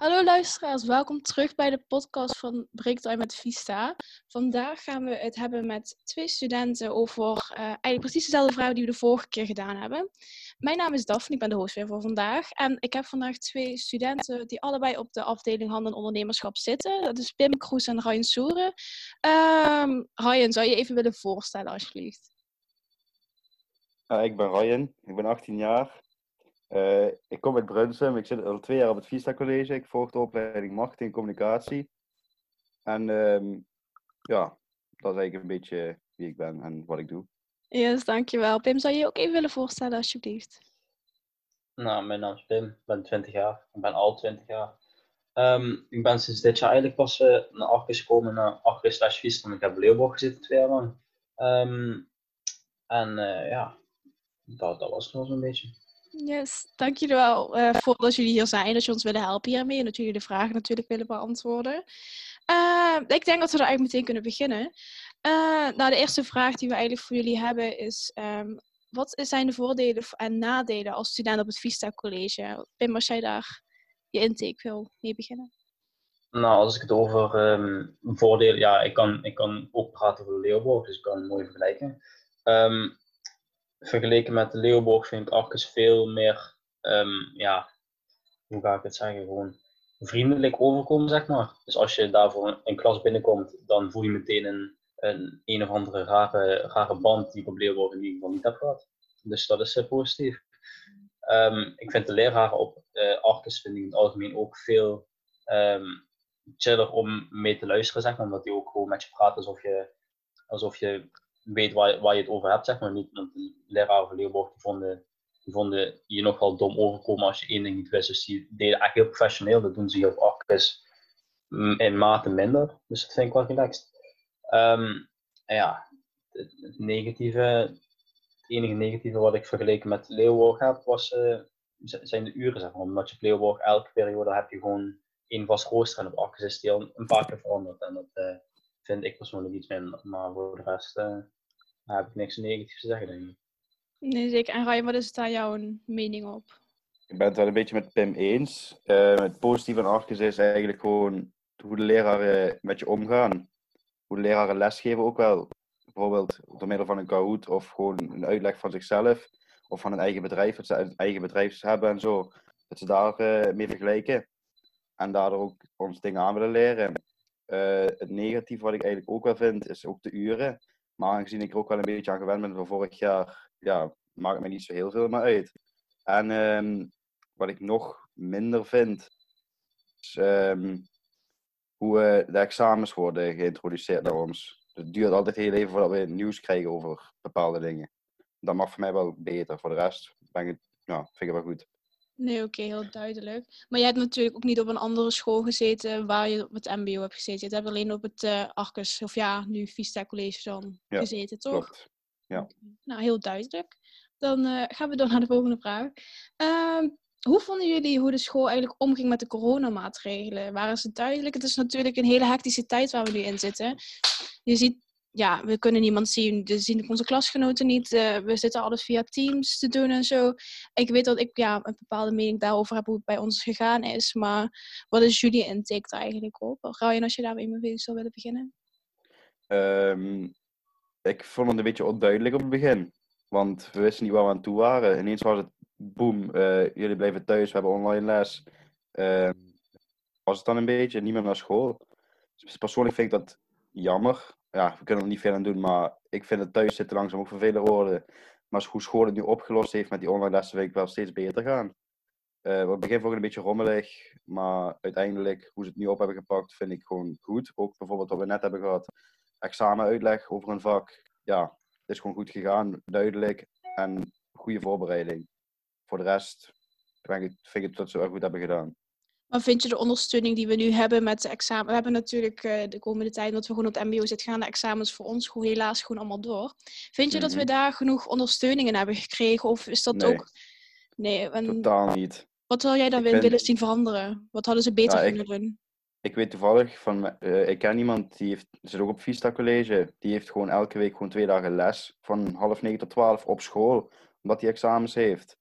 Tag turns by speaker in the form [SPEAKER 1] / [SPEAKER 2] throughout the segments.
[SPEAKER 1] Hallo luisteraars, welkom terug bij de podcast van Breaktime met Vista. Vandaag gaan we het hebben met twee studenten over uh, eigenlijk precies dezelfde vragen die we de vorige keer gedaan hebben. Mijn naam is Daphne, ik ben de host weer voor vandaag. En ik heb vandaag twee studenten die allebei op de afdeling handel en ondernemerschap zitten. Dat is Pim Kroes en Ryan Soeren. Um, Ryan, zou je even willen voorstellen alsjeblieft?
[SPEAKER 2] Uh, ik ben Ryan, ik ben 18 jaar. Uh, ik kom uit Brunsum. Ik zit al twee jaar op het Vista College. Ik volg de opleiding Marketing en Communicatie. En um, ja, dat is eigenlijk een beetje wie ik ben en wat ik doe.
[SPEAKER 1] Yes, dankjewel. Pim, zou je je ook even willen voorstellen alsjeblieft?
[SPEAKER 3] Nou, mijn naam is Pim. Ik ben 20 jaar. Ik ben al 20 jaar. Um, ik ben sinds dit jaar eigenlijk pas uh, naar Arcus gekomen, naar Arcus slash Vista. Ik heb in Leeuwborg gezeten twee jaar lang. Um, en uh, ja, dat, dat was het nog zo'n beetje.
[SPEAKER 1] Yes, dank jullie wel uh, voor dat jullie hier zijn, dat je ons willen helpen hiermee en dat jullie de vragen natuurlijk willen beantwoorden. Uh, ik denk dat we er eigenlijk meteen kunnen beginnen. Uh, nou, de eerste vraag die we eigenlijk voor jullie hebben is: um, wat zijn de voordelen en nadelen als student op het Vista College? Pim, als jij daar je intake wil mee beginnen.
[SPEAKER 3] Nou, als ik het over um, voordelen, ja, ik kan, ik kan ook praten over de dus ik kan het mooi vergelijken. Um, vergeleken met de Leeuwborg vind ik Arcus veel meer, um, ja, hoe ga ik het zeggen, gewoon vriendelijk overkomen, zeg maar. Dus als je daarvoor een klas binnenkomt, dan voel je meteen een, een, een of andere rare, rare band die ik op Leeuwborg in ieder geval niet heb gehad. Dus dat is uh, positief. Um, ik vind de leraren op uh, Arcus vind ik in het algemeen ook veel um, chiller om mee te luisteren, zeg maar, omdat die ook gewoon met je praten alsof je, alsof je weet waar, je het over hebt, zeg maar. Niet, want de leraar van Leeuwborg die vonden, die vonden je nogal dom overkomen als je één ding niet wist. Dus die deden eigenlijk heel professioneel. Dat doen ze hier op Arcus in mate minder. Dus dat vind ik wel relaxed. Um, ja, het, negatieve, het enige negatieve wat ik vergeleken met Leeuwborg heb, was, uh, zijn de uren, zeg maar. Omdat je op Leeuwborg elke periode heb je gewoon één vast rooster en op Arcus is die een paar keer veranderd. En dat, uh, vind ik persoonlijk iets minder. Maar voor de rest uh, heb ik niks negatiefs te zeggen, denk ik.
[SPEAKER 1] Nee, zeker. En Ryan, wat is daar jouw mening op?
[SPEAKER 2] Ik ben het wel een beetje met Pim eens. Uh, het positieve van Arcus is eigenlijk gewoon hoe de leraren met je omgaan. Hoe de leraren lesgeven ook wel. Bijvoorbeeld door middel van een Kahoot of gewoon een uitleg van zichzelf. Of van een eigen bedrijf, dat ze een eigen bedrijf hebben en zo. Dat ze daar uh, mee vergelijken. En daardoor ook ons dingen aan willen leren. Uh, het negatieve wat ik eigenlijk ook wel vind, is ook de uren. Maar aangezien ik er ook wel een beetje aan gewend ben van vorig jaar, ja, maakt het me niet zo heel veel meer uit. En um, wat ik nog minder vind, is um, hoe uh, de examens worden geïntroduceerd naar ons. Het duurt altijd heel even voordat we nieuws krijgen over bepaalde dingen. Dat mag voor mij wel beter. Voor de rest ik, ja, vind ik het wel goed.
[SPEAKER 1] Nee, oké, okay, heel duidelijk. Maar je hebt natuurlijk ook niet op een andere school gezeten waar je op het MBO hebt gezeten. Je hebt alleen op het uh, Arcus, of ja, nu Vista College dan
[SPEAKER 2] ja,
[SPEAKER 1] gezeten, toch?
[SPEAKER 2] Klopt. Ja.
[SPEAKER 1] Nou, heel duidelijk. Dan uh, gaan we door naar de volgende vraag. Uh, hoe vonden jullie hoe de school eigenlijk omging met de coronamaatregelen? Waren ze duidelijk? Het is natuurlijk een hele hectische tijd waar we nu in zitten. Je ziet ja, we kunnen niemand zien. We zien onze klasgenoten niet. Uh, we zitten alles via Teams te doen en zo. Ik weet dat ik ja, een bepaalde mening daarover heb hoe het bij ons gegaan is. Maar wat is jullie intake daar eigenlijk op? Ryan, als je daar mee zou willen beginnen?
[SPEAKER 2] Um, ik vond het een beetje onduidelijk op het begin. Want we wisten niet waar we aan toe waren. Ineens was het, boem, uh, jullie blijven thuis, we hebben online les. Uh, was het dan een beetje, niet meer naar school. Dus persoonlijk vind ik dat jammer ja, we kunnen er niet veel aan doen, maar ik vind het thuis zitten langzaam ook vervelend worden. Maar hoe school het nu opgelost heeft met die online lessen, wil ik wel steeds beter gaan. Uh, op het begin vond ik een beetje rommelig, maar uiteindelijk, hoe ze het nu op hebben gepakt, vind ik gewoon goed. Ook bijvoorbeeld wat we net hebben gehad, examenuitleg over een vak. Ja, het is gewoon goed gegaan, duidelijk en goede voorbereiding. Voor de rest vind ik, vind ik dat ze wel goed hebben gedaan.
[SPEAKER 1] Maar vind je de ondersteuning die we nu hebben met de examen? We hebben natuurlijk uh, de komende tijd, dat we gewoon op het MBO zitten, gaan de examens voor ons gewoon helaas gewoon allemaal door. Vind je dat we daar genoeg ondersteuning in hebben gekregen? Of is dat
[SPEAKER 2] nee.
[SPEAKER 1] ook. Nee, en...
[SPEAKER 2] totaal niet.
[SPEAKER 1] Wat zou jij dan willen zien veranderen? Wat hadden ze beter
[SPEAKER 2] Ja, ik-
[SPEAKER 1] kunnen doen?
[SPEAKER 2] Ik weet toevallig van, eh, ik ken iemand die heeft, zit ook op Vista College. Die heeft gewoon elke week gewoon twee dagen les van half negen tot twaalf op school, omdat hij examens heeft.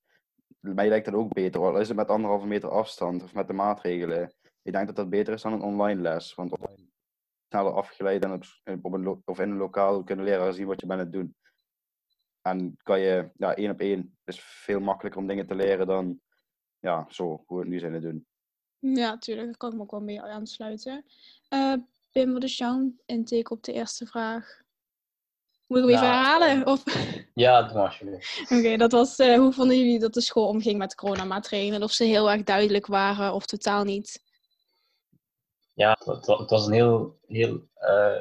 [SPEAKER 2] Mij lijkt dat ook beter, al is het met anderhalve meter afstand of met de maatregelen. ik denk dat dat beter is dan een online les. Want online sneller afgeleid en op, op een of in een lokaal kunnen leraar zien wat je bent aan het doen. En kan je, ja, één op één is veel makkelijker om dingen te leren dan, ja, zo, hoe we het nu zijn het doen.
[SPEAKER 1] Ja, tuurlijk. Daar kan ik me ook wel mee aansluiten. Eh Pim, wat is jouw intake op de eerste vraag? Moet ik hem even herhalen? Of...
[SPEAKER 3] Ja, doe maar alsjeblieft.
[SPEAKER 1] Oké, dat was eh, hoe vonden jullie dat de school omging met coronamaatregelen? Of ze heel erg duidelijk waren of totaal niet?
[SPEAKER 3] Ja, het, het wa- het was een heel, heel eh,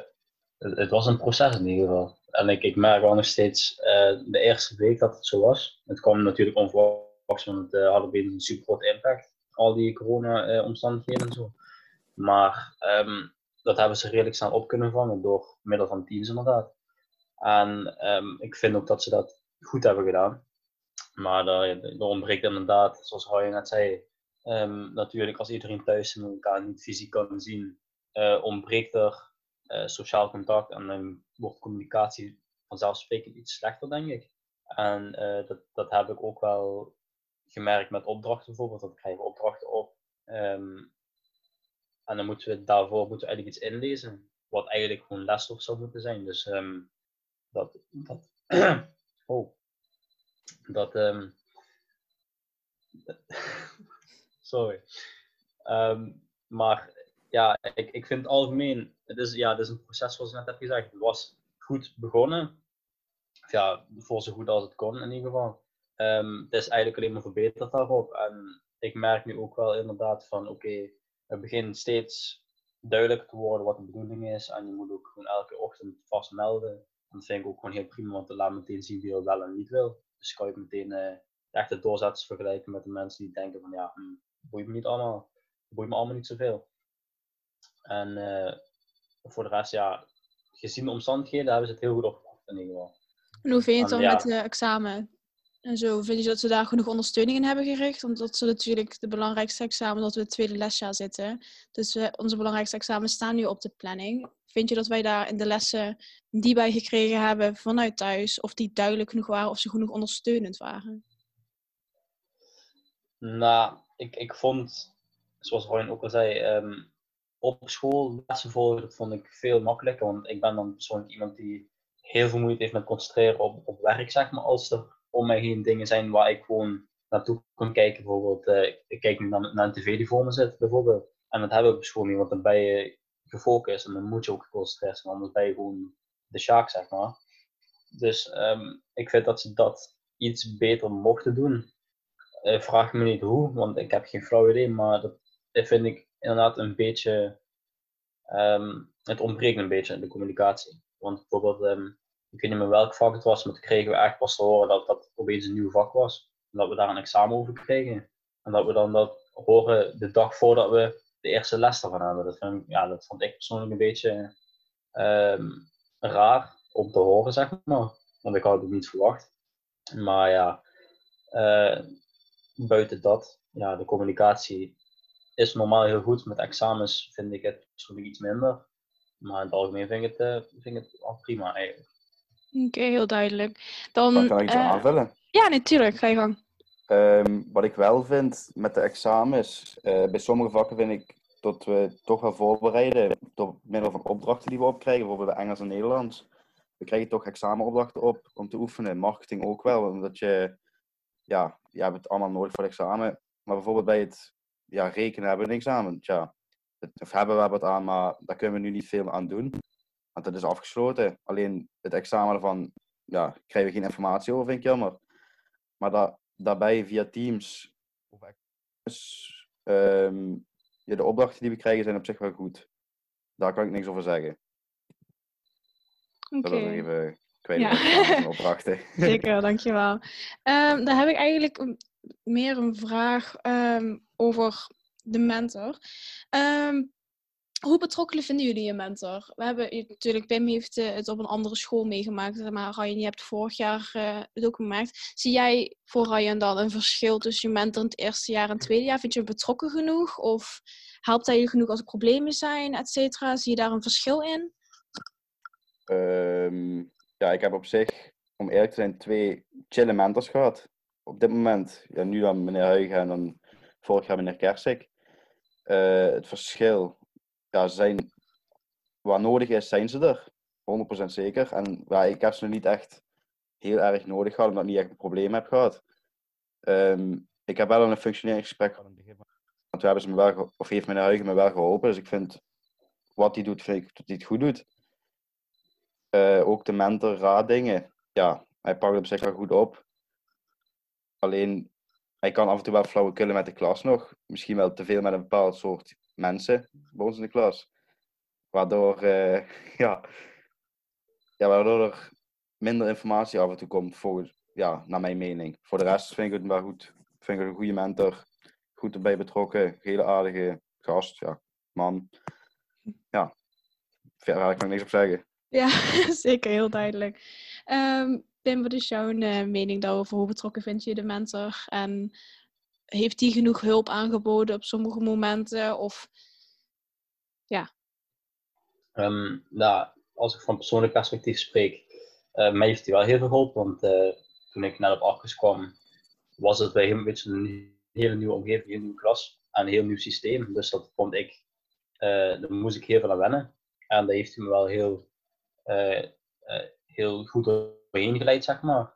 [SPEAKER 3] het was een proces in ieder geval. En ik, ik merk wel nog steeds eh, de eerste week dat het zo was. Het kwam natuurlijk onverwachts, want het had op een super groot impact. Al die corona-omstandigheden en zo. Maar ehm, dat hebben ze redelijk snel op kunnen vangen door middel van teams inderdaad. En ehm, ik vind ook dat ze dat goed hebben gedaan. Maar er, er ontbreekt inderdaad, zoals Roy net zei, ehm, natuurlijk als iedereen thuis en elkaar niet fysiek kan zien, eh, ontbreekt er eh, sociaal contact en dan wordt communicatie vanzelfsprekend iets slechter, denk ik. En eh, dat, dat heb ik ook wel gemerkt met opdrachten bijvoorbeeld. Dat krijgen we opdrachten op. Ehm, en dan moeten we daarvoor moeten we eigenlijk iets inlezen, wat eigenlijk gewoon lesstof zou moeten zijn. Dus dat, dat, oh, dat, ehm, sorry. Ehm, maar ja, ik, ik vind het algemeen, het is, ja, het is een proces zoals ik net heb gezegd. Het was goed begonnen. Ja, voor zo goed als het kon in ieder geval. Ehm, het is eigenlijk alleen maar verbeterd daarop. En ik merk nu ook wel inderdaad van, oké, het begint steeds duidelijker te worden wat de bedoeling is. En je moet ook gewoon elke ochtend vast melden. Dat vind ik ook gewoon heel prima, want dat laat meteen zien wie er wel en niet wil. Dus kan je meteen eh, echt de doorzetters vergelijken met de mensen die denken van, ja, hm, boeit me niet allemaal. Boeit me allemaal niet zoveel. En eh, voor de rest, ja, gezien de omstandigheden hebben ze het heel goed opgepakt in ieder geval.
[SPEAKER 1] En hoe vind je het dan
[SPEAKER 3] ja.
[SPEAKER 1] met de examen? En zo, vind je dat ze daar genoeg ondersteuning in hebben gericht? Omdat ze natuurlijk de belangrijkste examen, dat we het tweede lesjaar zitten. Dus eh, onze belangrijkste examens staan nu op de planning. Vind je dat wij daar in de lessen die wij gekregen hebben vanuit thuis, of die duidelijk genoeg waren, of ze genoeg ondersteunend waren?
[SPEAKER 3] Nou, ik, ik vond, zoals Ryan ook al zei, ehm, op school lessen volgen, vond ik veel makkelijker. Want ik ben dan persoonlijk iemand die heel veel moeite heeft met concentreren op, op werk, zeg maar. Als er om mij heen dingen zijn waar ik gewoon naartoe kan kijken. Bijvoorbeeld, eh, ik kijk nu naar, een tv die voor me zit, bijvoorbeeld. En dat heb ik op school niet, want dan ben je gefocust en dan moet je ook geconcentreerd zijn. Anders ben je gewoon de sjaak, zeg maar. Dus ehm, ik vind dat ze dat iets beter mochten doen. Eh, vraag me niet hoe, want ik heb geen flauw idee, maar dat, dat vind ik inderdaad een beetje. ehm, het ontbreekt een beetje in de communicatie. Want bijvoorbeeld, ehm, ik weet niet meer welk vak het was, maar toen kregen we echt pas te horen dat dat opeens een nieuw vak was. En dat we daar een examen over kregen. En dat we dan dat horen de dag voordat we de eerste les ervan hebben. Dat, vind ik, ja, dat vond ik persoonlijk een beetje ehm, raar om te horen, zeg maar. Want ik had het niet verwacht. Maar ja, eh, buiten dat, ja, de communicatie is normaal heel goed. Met examens vind ik het persoonlijk iets minder. Maar in het algemeen vind ik het, eh, vind ik het al prima eigenlijk.
[SPEAKER 1] Oké, heel duidelijk. Dan,
[SPEAKER 2] Dan kan ik iets
[SPEAKER 1] eh,
[SPEAKER 2] aanvullen.
[SPEAKER 1] ja, natuurlijk, ga je gang.
[SPEAKER 2] Ehm, wat ik wel vind met de examens, eh, bij sommige vakken vind ik dat we toch wel voorbereiden door middel van opdrachten die we opkrijgen, bijvoorbeeld bij Engels en Nederlands. We krijgen toch examenopdrachten op om te oefenen. Marketing ook wel, omdat je, ja, je hebt het allemaal nodig voor het examen. Maar bijvoorbeeld bij het ja, rekenen hebben we een examen. Tja, het, of hebben we wat aan, maar daar kunnen we nu niet veel aan doen. Want het is afgesloten. Alleen het examen ervan, ja, krijgen we geen informatie over, vind ik jammer. Maar da- daarbij via Teams, ehm, ja, de opdrachten die we krijgen zijn op zich wel goed. Daar kan ik niks over zeggen.
[SPEAKER 1] Oké.
[SPEAKER 2] Dat ik even kwijt.
[SPEAKER 1] Ja.
[SPEAKER 2] opdrachten.
[SPEAKER 1] Zeker, dankjewel. Ehm dan heb ik eigenlijk meer een vraag ehm, over de mentor. Ehm, hoe betrokken vinden jullie je mentor? We hebben natuurlijk, Pim heeft eh, het op een andere school meegemaakt, maar Ryan, je hebt vorig jaar eh, het ook gemerkt. Zie jij voor Ryan dan een verschil tussen je mentor in het eerste jaar en het tweede jaar? Vind je hem betrokken genoeg? Of helpt hij je genoeg als er problemen zijn, et cetera? Zie je daar een verschil in?
[SPEAKER 2] Ehm, ja, ik heb op zich, om eerlijk te zijn, twee chille mentors gehad. Op dit moment, ja, nu dan meneer Huigen en dan vorig jaar meneer Kersik. eh, het verschil, ja, zijn, waar nodig is, zijn ze er. 100% zeker. En ja, ik heb ze niet echt heel erg nodig gehad, omdat ik niet echt een probleem heb gehad. Ehm, ik heb wel een functionerend gesprek gehad. Want hebben ze me wel, of heeft meneer Huigen me wel geholpen. Dus ik vind wat hij doet, vind ik dat hij het goed doet. Eh, ook de mentor raad dingen. Ja, hij pakt het op zich wel goed op. Alleen, hij kan af en toe wel flauwe kullen met de klas nog. Misschien wel te veel met een bepaald soort mensen bij ons in de klas. Waardoor, uh, ja, ja, waardoor er minder informatie af en toe komt, volgens, ja, naar mijn mening. Voor de rest vind ik het wel goed. Vind ik een goede mentor. Goed erbij betrokken. Hele aardige gast, ja, man. Ja, verder kan ik niks op zeggen.
[SPEAKER 1] Ja, zeker, heel duidelijk. Um, Pim, wat is jouw uh, mening daarover? Hoe betrokken vind je de mentor? En heeft die genoeg hulp aangeboden op sommige momenten? Of ja.
[SPEAKER 3] Um, nou, als ik van persoonlijk perspectief spreek, uh, mij heeft hij wel heel veel geholpen. Want uh, toen ik net op Arcus kwam, was het bij hem een beetje een hele nieuwe omgeving, een nieuwe klas en een heel nieuw systeem. Dus dat vond ik, uh, daar moest ik heel veel aan wennen. En daar heeft hij me wel heel, heel goed doorheen geleid, zeg maar.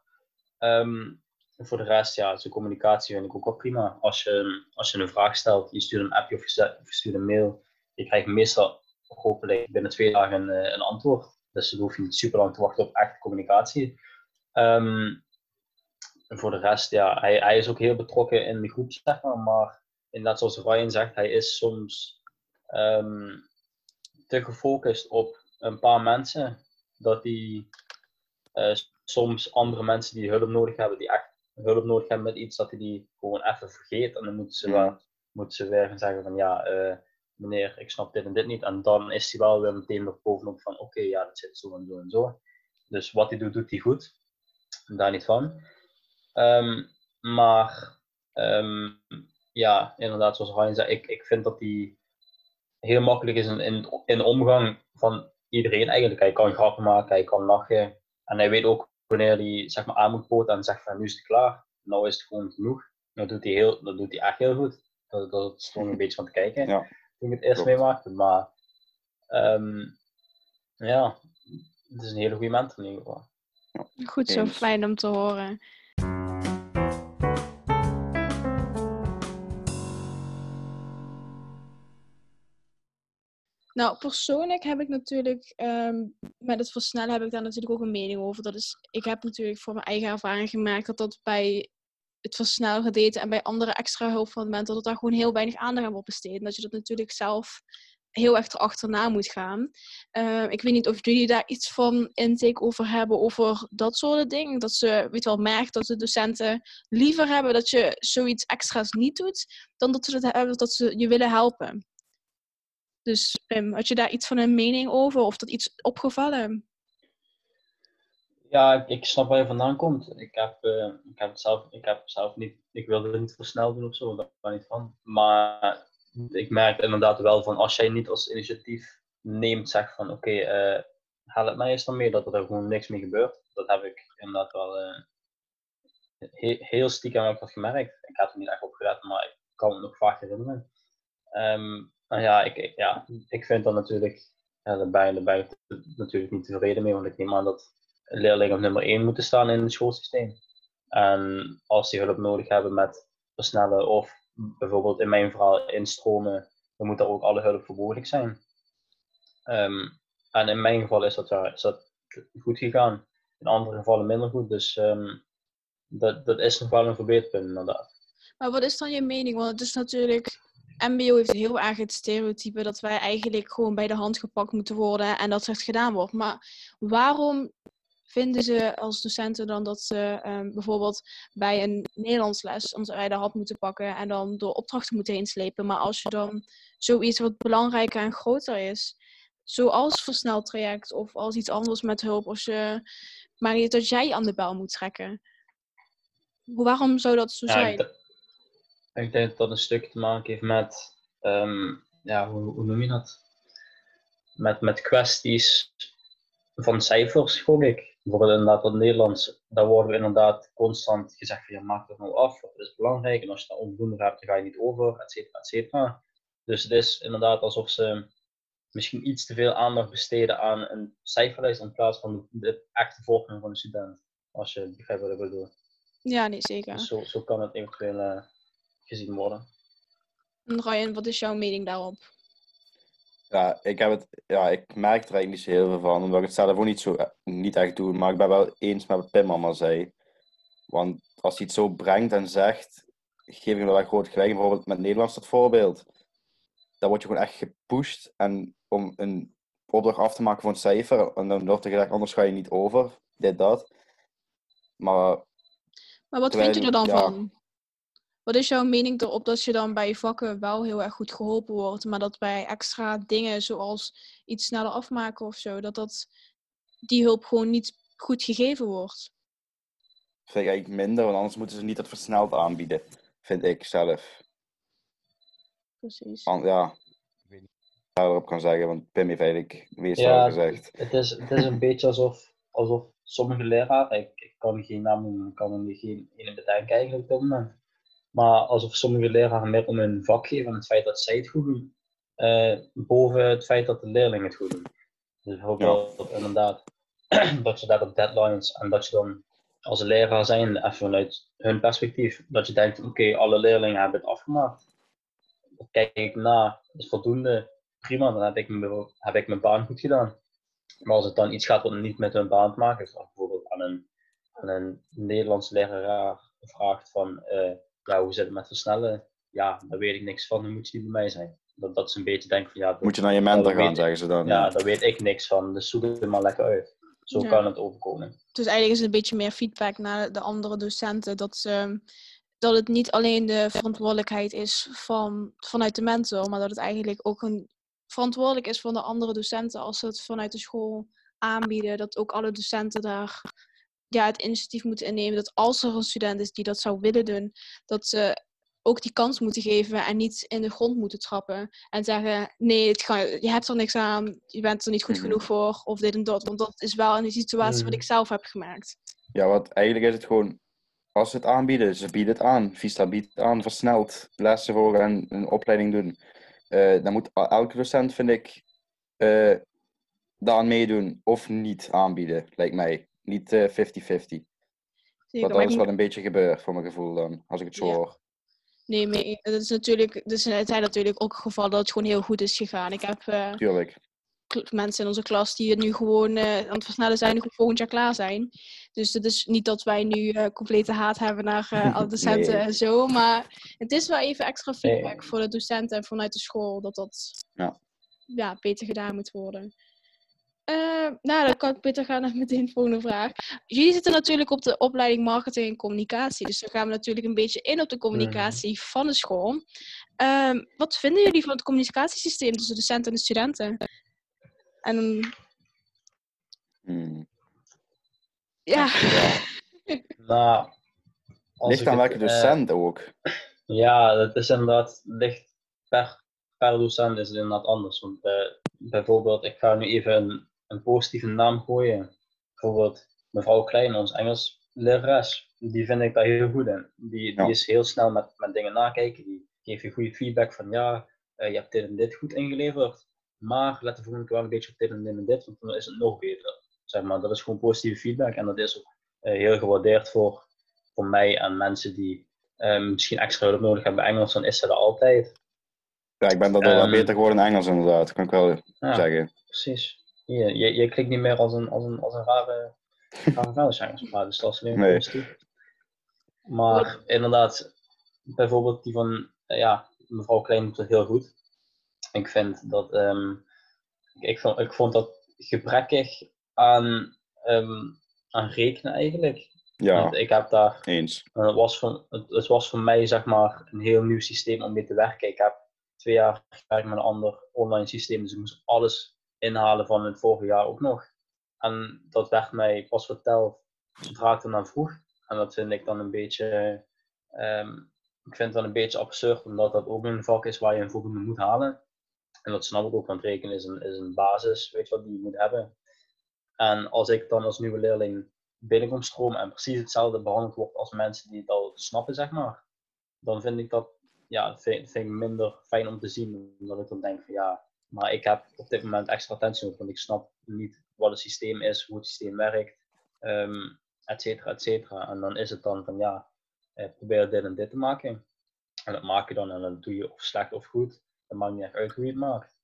[SPEAKER 3] Um, voor de rest, ja, zijn communicatie vind ik ook wel prima. Als je, als je een vraag stelt, je stuurt een appje of je stuurt een mail, je krijgt meestal hopelijk binnen twee dagen een, een antwoord. Dus dan hoef je niet super lang te wachten op echte communicatie. Um, voor de rest, ja, hij, hij is ook heel betrokken in de groep, zeg maar. Maar inderdaad, zoals Ryan zegt, hij is soms um, te gefocust op een paar mensen. Dat hij uh, soms andere mensen die hulp nodig hebben, die echt hulp nodig hebben met iets, dat hij die gewoon even vergeet. En dan moeten ze, wel, moeten ze weer gaan zeggen van ja, uh, meneer, ik snap dit en dit niet. En dan is hij wel weer meteen nog bovenop van, oké, ja, dat zit zo en zo en zo. Dus wat hij doet, doet hij goed. Daar niet van. Um, maar, um, ja, inderdaad, zoals Ryan zei, ik, ik vind dat hij heel makkelijk is in, in, in omgang van iedereen eigenlijk. Hij kan grappen maken, hij kan lachen. En hij weet ook wanneer hij zeg maar, aan moet poten en zegt van nu is het klaar. Nou is het gewoon genoeg. Dat doet hij, heel, dat doet hij echt heel goed. Dat, dat is gewoon een beetje van te kijken. Ja toen ik het eerst meemaakte. Maar um, ja, het is een hele goede mentor in ieder geval.
[SPEAKER 1] Goed zo, fijn om te horen. Nou, persoonlijk heb ik natuurlijk, um, met het versnellen heb ik daar natuurlijk ook een mening over. Dat is, ik heb natuurlijk voor mijn eigen ervaring gemerkt dat dat bij het versnellen daten en bij andere extra hulp van mensen, dat daar gewoon heel weinig aandacht aan wordt besteed. En dat je dat natuurlijk zelf heel erg achterna moet gaan. Uh, ik weet niet of jullie daar iets van intake over hebben, over dat soort dingen. Dat ze, weet wel, merkt dat de docenten liever hebben dat je zoiets extra's niet doet, dan dat ze het hebben dat ze je willen helpen. Dus Pim, had je daar iets van een mening over of dat iets opgevallen?
[SPEAKER 3] Ja, ik, snap waar je vandaan komt. Ik heb, uh, ik heb het zelf, ik heb zelf niet, ik wilde het niet voor snel doen of zo, daar niet van. Maar ik merk inderdaad wel van als jij niet als initiatief neemt, zeg van oké, okay, uh, haal het mij eens dan mee, dat er gewoon niks mee gebeurt. Dat heb ik inderdaad wel he heel stiekem heb ik dat gemerkt. Ik had er niet echt op gelet, maar ik kan het nog vaak herinneren. Um, ja, ik, ja, ik vind dat natuurlijk, daar ben, daar ik natuurlijk niet tevreden mee, want ik neem aan dat leerlingen op nummer 1 moeten staan in het schoolsysteem. En als die hulp nodig hebben met versnellen of bijvoorbeeld in mijn verhaal instromen, dan moet er ook alle hulp voor mogelijk zijn. Um, en in mijn geval is dat, ja, is dat goed gegaan. In andere gevallen minder goed. Dus um, dat, dat is nog wel een verbeterpunt inderdaad.
[SPEAKER 1] Maar wat is dan je mening? Want het is natuurlijk MBO heeft heel erg het stereotype dat wij eigenlijk gewoon bij de hand gepakt moeten worden en dat het gedaan wordt. Maar waarom vinden ze als docenten dan dat ze um, bijvoorbeeld bij een Nederlands les ons bij de hand moeten pakken en dan door opdrachten moeten inslepen. Maar als je dan zoiets wat belangrijker en groter is, zoals versneld traject of als iets anders met hulp, als je, maar niet dat jij aan de bel moet trekken. Waarom zou dat zo zijn?
[SPEAKER 3] Ik, denk dat dat een stuk te maken heeft met, um, ja, hoe, hoe noem je dat? Met, met kwesties van cijfers, gok ik bijvoorbeeld inderdaad het Nederlands, daar worden we inderdaad constant gezegd van ja, maak het nou af, dat is belangrijk. En als je daar onvoldoende hebt, dan ga je niet over, et cetera, et cetera. Dus het is inderdaad alsof ze misschien iets te veel aandacht besteden aan een cijferlijst in plaats van de, echte volging van de student. Als je begrijpt wat ik bedoel.
[SPEAKER 1] Ja, nee, zeker.
[SPEAKER 3] Dus zo, zo kan het eventueel uh, gezien worden.
[SPEAKER 1] En Ryan, wat is jouw mening daarop?
[SPEAKER 2] Ja, ik, heb het, ja, ik merk er eigenlijk niet zo heel veel van, omdat ik het zelf ook niet, zo, niet echt doe. Maar ik ben wel eens met wat Pim allemaal zei. Want als hij het zo brengt en zegt, geef ik hem wel groot gelijk. Bijvoorbeeld met Nederlands dat voorbeeld. Dan word je gewoon echt gepusht en om een opdracht af te maken voor een cijfer. En dan wordt er gezegd, anders ga je niet over. Dit, dat. Maar...
[SPEAKER 1] Maar wat vind je er dan van? Wat is jouw mening erop dat je dan bij je vakken wel heel erg goed geholpen wordt, maar dat bij extra dingen zoals iets sneller afmaken of zo, dat, dat die hulp gewoon niet goed gegeven wordt?
[SPEAKER 2] Vind ik eigenlijk minder, want anders moeten ze niet dat versneld aanbieden, vind ik zelf.
[SPEAKER 1] Precies.
[SPEAKER 2] ja, daarop kan zeggen, want Pim heeft eigenlijk meestal ja, gezegd.
[SPEAKER 3] Het is, het is een beetje alsof, alsof sommige leraren, ik, ik kan geen naam noemen, ik kan er geen ene bedenken eigenlijk op dit moment, maar alsof sommige leraren meer om hun vak geven en het feit dat zij het goed doen, uh, boven het feit dat de leerlingen het goed doen. Dus bijvoorbeeld ja. inderdaad, dat je daar op deadlines en dat je dan als leraar zijn, even vanuit hun perspectief, dat je denkt, oké, alle leerlingen hebben het afgemaakt. Dan kijk ik na, is voldoende, prima, dan heb ik, mijn, heb ik mijn baan goed gedaan. Maar als het dan iets gaat wat niet met hun baan te maken heeft, bijvoorbeeld aan een, aan een Nederlands leraar vraagt van, uh, ja, hoe zit het met versnellen? Ja, daar weet ik niks van, dan moet je niet bij mij zijn. Dat, dat ze een beetje denken van, ja...
[SPEAKER 2] moet je naar je mentor gaan, zeggen ze dan.
[SPEAKER 3] Ja, daar weet ik niks van, dus zoek het maar lekker uit. Zo kan het overkomen.
[SPEAKER 1] Dus eigenlijk is het een beetje meer feedback naar de andere docenten. Dat, ze, dat het niet alleen de verantwoordelijkheid is van, vanuit de mentor, maar dat het eigenlijk ook een verantwoordelijk is van de andere docenten als ze het vanuit de school aanbieden. Dat ook alle docenten daar ja, het initiatief moeten innemen. Dat als er een student is die dat zou willen doen, dat ze ook die kans moeten geven en niet in de grond moeten trappen. En zeggen, nee, het ga, je hebt er niks aan, je bent er niet goed mhm. genoeg voor, of dit en dat. Want dat is wel een situatie wat mhm. ik zelf heb gemerkt.
[SPEAKER 2] Ja, wat eigenlijk is het gewoon, als ze het aanbieden, ze bieden het aan. Vista biedt aan, versneld lessen voor en een opleiding doen. Uh, dan moet elke docent, vind ik, uh, daaraan meedoen of niet aanbieden, lijkt mij. Niet 50-50. Uh, dat is wel een beetje gebeurd, voor mijn gevoel dan, als ik het zo hoor.
[SPEAKER 1] Nee, mee. Dat is natuurlijk, dus het zijn natuurlijk ook gevallen dat het gewoon heel goed is gegaan. Ik heb uh,
[SPEAKER 2] Tuurlijk.
[SPEAKER 1] mensen in onze klas die het nu gewoon uh, aan het versnellen zijn en volgend jaar klaar zijn. Dus het is niet dat wij nu uh, complete haat hebben naar alle docenten en zo. Maar het is wel even extra feedback voor de docenten en vanuit de school dat dat
[SPEAKER 2] ja.
[SPEAKER 1] Ja, beter gedaan moet worden. Uh, nou, dan kan ik beter gaan naar meteen de volgende vraag. Jullie zitten natuurlijk op de opleiding marketing en communicatie. Dus dan gaan we natuurlijk een beetje in op de communicatie van de school. Uh, wat vinden jullie van het communicatiesysteem tussen de docenten en de studenten? En...
[SPEAKER 2] Hmm.
[SPEAKER 1] Ja.
[SPEAKER 3] nou,
[SPEAKER 2] ligt aan welke docent uh, ook.
[SPEAKER 3] Ja, dat is inderdaad, ligt per, per docent is het inderdaad anders. Want uh, bijvoorbeeld, ik ga nu even een een positieve naam gooien. Bijvoorbeeld mevrouw Klein, ons Engels lerares, die vind ik daar heel goed in. Die, die is heel snel met, met dingen nakijken, die geeft je goede feedback van ja, uh, je hebt dit en dit goed ingeleverd, maar let de volgende keer wel een beetje op dit en dit en dit, want dan is het nog beter. Zeg maar, dat is gewoon positieve feedback en dat is ook uh, heel gewaardeerd voor, voor mij en mensen die uh, misschien extra hulp nodig hebben bij Engels, dan is ze er altijd.
[SPEAKER 2] Ja, ik ben dat wel um, beter geworden in Engels inderdaad, kan ik wel ja, zeggen.
[SPEAKER 3] Precies. Je, je, je klinkt niet meer als een, als een, als een rare, rare vuilniszanger, maar dus dat is alleen
[SPEAKER 2] nee.
[SPEAKER 3] Maar inderdaad, bijvoorbeeld die van, eh, ja, mevrouw Klein doet het heel goed. Ik vind dat, um, ik, vond, ik vond dat gebrekkig aan, um, aan rekenen eigenlijk.
[SPEAKER 2] Ja,
[SPEAKER 3] Want ik heb daar,
[SPEAKER 2] eens.
[SPEAKER 3] Het was, voor, het, het, was voor mij zeg maar een heel nieuw systeem om mee te werken. Ik heb twee jaar gewerkt met een ander online systeem, dus ik moest alles inhalen van het vorige jaar ook nog. En dat werd mij pas verteld zodra ik naar vroeg. En dat vind ik dan een beetje, um, ik vind dan een beetje absurd, omdat dat ook een vak is waar je een voldoende moet halen. En dat snap ik ook, want rekenen is een, is een basis, weet je wat, die je moet hebben. En als ik dan als nieuwe leerling binnenkom stromen en precies hetzelfde behandeld wordt als mensen die het al snappen, zeg maar, dan vind ik dat ja, vind, vind ik minder fijn om te zien. Omdat ik dan denk van ja, maar ik heb op dit moment extra attentie op, want ik snap niet wat het systeem is, hoe het systeem werkt, um, et cetera, et cetera. En dan is het dan van ja, eh, probeer dit en dit te maken. En dat maak je dan en dan doe je of slecht of goed. Dat maakt niet echt uit hoe je het maakt.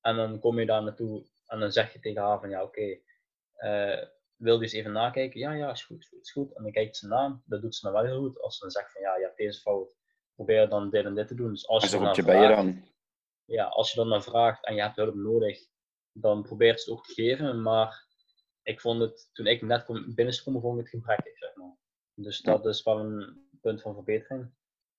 [SPEAKER 3] En dan kom je daar naartoe en dan zeg je tegen haar van ja, oké, okay, uh, wil je eens even nakijken? Ja, ja, is goed, is goed, is goed. En dan kijkt ze na, dat doet ze dan wel heel goed. Als ze dan zegt van ja, je hebt deze fout, probeer dan dit en dit te doen. Dus als je
[SPEAKER 2] dan bij je dan?
[SPEAKER 3] Ja, als je dan naar vraagt en je hebt hulp nodig, dan probeert ze het ook te geven. Maar ik vond het, toen ik net kom, binnenstroom, vond ik het gebrekkig, zeg maar. Dus dat is wel een punt van verbetering.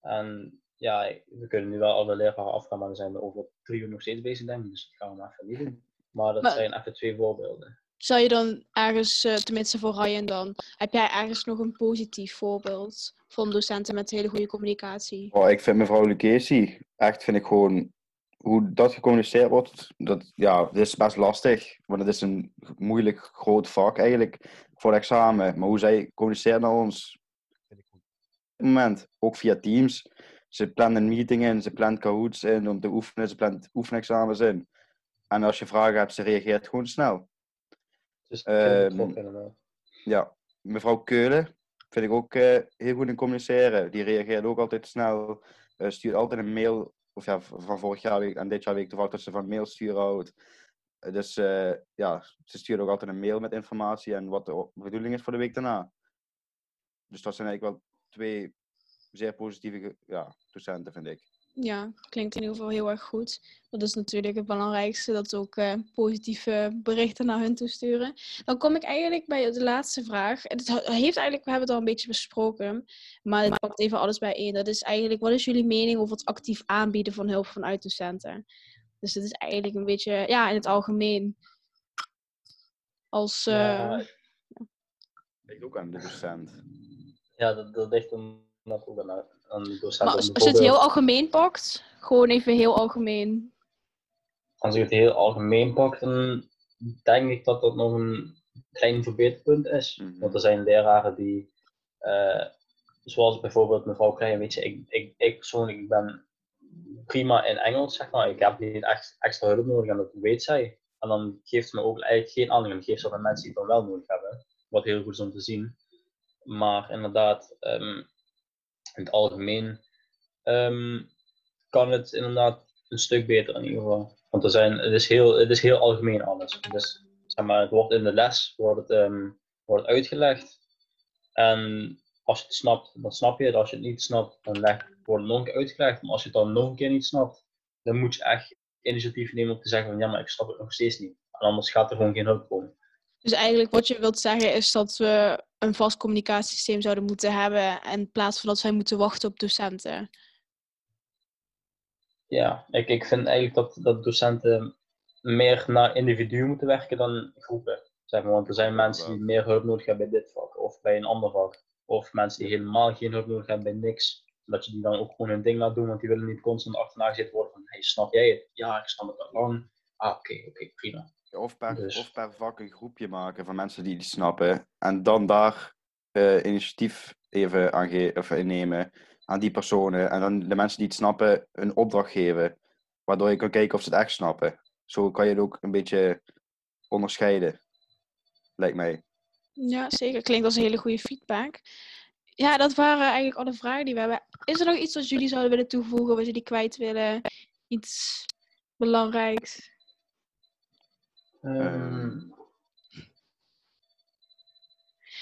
[SPEAKER 3] En ja, we kunnen nu wel alle leraren afgaan, maar dan zijn we over drie uur nog steeds bezig, denk ik. Dus dat gaan we even niet doen. Maar dat zijn even twee voorbeelden.
[SPEAKER 1] Zou je dan ergens, uh, tenminste voor Ryan dan, heb jij ergens nog een positief voorbeeld van docenten met hele goede communicatie?
[SPEAKER 2] Oh, ik vind mevrouw Lucchesi, echt vind ik gewoon, hoe dat gecommuniceerd wordt, dat, ja, dat is best lastig. Want het is een moeilijk groot vak eigenlijk voor het examen. Maar hoe zij communiceert naar ons. Op dit moment, ook via Teams. Ze plannen meetingen in, ze plant Kahoots in om te oefenen, ze plant oefenexamens in. En als je vragen hebt, ze reageert gewoon snel.
[SPEAKER 3] Dus um,
[SPEAKER 2] ja, mevrouw Keulen vind ik ook uh, heel goed in communiceren. Die reageert ook altijd snel. Uh, stuurt altijd een mail. Of ja, van vorig jaar en dit jaar weet ik toevallig dat ze van mail sturen houdt. Uh, dus ja, ze stuurt ook altijd een mail met informatie en wat de bedoeling is voor de week daarna. Dus dat zijn eigenlijk wel twee zeer positieve ja, docenten, vind ik.
[SPEAKER 1] Ja, klinkt in ieder geval heel erg goed. Dat is natuurlijk het belangrijkste, dat ook uh, positieve berichten naar hun toe sturen. Dan kom ik eigenlijk bij de laatste vraag. Het heeft eigenlijk, we hebben het al een beetje besproken, maar het pakt even alles bijeen. Dat is eigenlijk, wat is jullie mening over het actief aanbieden van hulp vanuit docenten? Dus het is eigenlijk een beetje, ja, in het algemeen. Als... Uh, ja,
[SPEAKER 2] ligt ook aan de docent.
[SPEAKER 3] Ja, dat, dat ligt dan ook aan
[SPEAKER 1] maar als, je het heel algemeen pakt, gewoon even heel algemeen.
[SPEAKER 3] Als je het heel algemeen pakt, dan denk ik dat dat nog een klein verbeterpunt is. Mhm. Want er zijn leraren die, uh, zoals bijvoorbeeld mevrouw Klein, weet je, ik, ik, ik persoonlijk ben prima in Engels, zeg maar. Ik heb niet echt extra hulp nodig en dat weet zij. En dan geeft ze me ook eigenlijk geen aandacht. Dan geeft ze aan mensen die het dan wel nodig hebben. Wat heel goed is om te zien. Maar inderdaad, ehm, in het algemeen ehm, kan het inderdaad een stuk beter in ieder geval. Want er zijn, het, is heel, het is heel algemeen alles. Dus zeg maar, het wordt in de les wordt het, um, wordt uitgelegd. En als je het snapt, dan snap je het. Als je het niet snapt, dan wordt het nog een keer uitgelegd. Maar als je het dan nog een keer niet snapt, dan moet je echt initiatief nemen om te zeggen van ja, maar ik snap het nog steeds niet. En anders gaat er gewoon geen hulp komen.
[SPEAKER 1] Dus eigenlijk wat je wilt zeggen is dat we een vast communicatiesysteem zouden moeten hebben in plaats van dat zij moeten wachten op docenten.
[SPEAKER 3] Ja, ik, ik vind eigenlijk dat, dat docenten meer naar individuen moeten werken dan groepen. Zeg want er zijn mensen die meer hulp nodig hebben bij dit vak of bij een ander vak. Of mensen die helemaal geen hulp nodig hebben bij niks. Dat je die dan ook gewoon hun ding laat doen, want die willen niet constant achterna gezet worden van hey, snap jij het? Ja, ik snap het al lang. Ah, oké, oké, prima.
[SPEAKER 2] Of per, dus. of per vak een groepje maken van mensen die die snappen. En dan daar uh, initiatief even aan of innemen aan die personen. En dan de mensen die het snappen een opdracht geven. Waardoor je kan kijken of ze het echt snappen. Zo kan je het ook een beetje onderscheiden. Lijkt mij.
[SPEAKER 1] Ja, zeker. Klinkt als een hele goede feedback. Ja, dat waren eigenlijk alle vragen die we hebben. Is er nog iets wat jullie zouden willen toevoegen, wat jullie kwijt willen? Iets belangrijks? Um...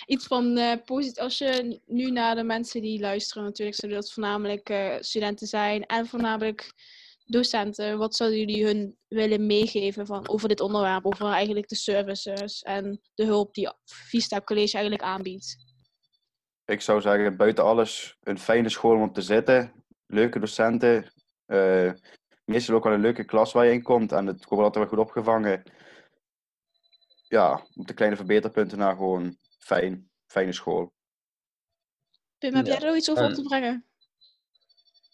[SPEAKER 1] Iets van uh, positief. Als je nu naar de mensen die luisteren, natuurlijk zullen dat voornamelijk uh, studenten zijn en voornamelijk docenten. Wat zouden jullie hun willen meegeven van, over dit onderwerp, over eigenlijk de services en de hulp die Vista College eigenlijk aanbiedt?
[SPEAKER 2] Ik zou zeggen, buiten alles een fijne school om te zitten, leuke docenten, uh, meestal ook wel een leuke klas waar je in komt en het wordt altijd wel goed opgevangen ja, op de kleine verbeterpunten naar gewoon fijn, fijne school.
[SPEAKER 1] Pim, heb jij er nog iets over op te brengen?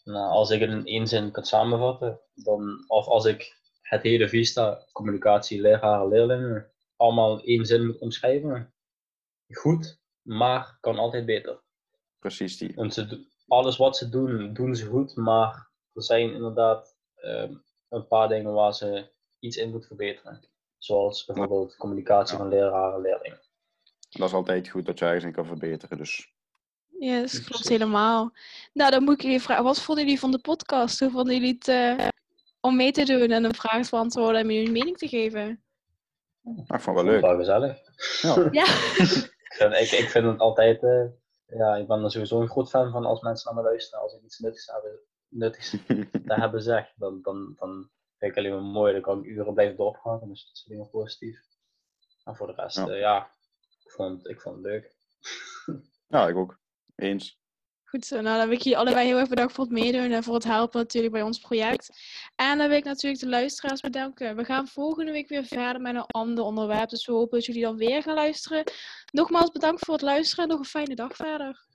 [SPEAKER 3] Nou, als ik het in één zin kan samenvatten, dan, of als ik het hele Vista, communicatie, leraren, leerlingen, allemaal in één zin moet omschrijven. Goed, maar kan altijd beter.
[SPEAKER 2] Precies die.
[SPEAKER 3] Want ze, alles wat ze doen, doen ze goed, maar er zijn inderdaad ehm, een paar dingen waar ze iets in moet verbeteren. Zoals bijvoorbeeld communicatie
[SPEAKER 2] Ja.
[SPEAKER 3] van leraar en leerling.
[SPEAKER 2] Dat is altijd goed dat je ergens in kan verbeteren. Dus
[SPEAKER 1] Yes,
[SPEAKER 3] Precies.
[SPEAKER 1] klopt helemaal. Nou, dan moet ik jullie vragen, wat vonden jullie van de podcast? Hoe vonden jullie het eh, om mee te doen en een vraag te beantwoorden en me jullie mening te geven?
[SPEAKER 2] nou, ik vond het wel
[SPEAKER 3] Ik vond
[SPEAKER 2] leuk.
[SPEAKER 3] het wel gezellig.
[SPEAKER 2] Ja.
[SPEAKER 1] Ja,
[SPEAKER 3] Ik vind, ik, vind het altijd, eh, ja, ik ben er sowieso een groot fan van als mensen naar me luisteren. Als ik iets nuttigs, hebben, nuttigs te hebben zeg, dan, dan, dan vind ik alleen maar mooi. Dan kan ik uren blijven doorgaan, dus dat is alleen maar positief. En voor de rest, Ja. ja ik, vond, ik vond het leuk.
[SPEAKER 2] ja, ik ook. Eens.
[SPEAKER 1] goed zo. Nou, dan wil ik jullie allebei heel erg bedanken voor het meedoen en voor het helpen natuurlijk bij ons project. En dan wil ik natuurlijk de luisteraars bedanken. We gaan volgende week weer verder met een ander onderwerp, dus we hopen dat jullie dan weer gaan luisteren. Nogmaals bedankt voor het luisteren en nog een fijne dag verder.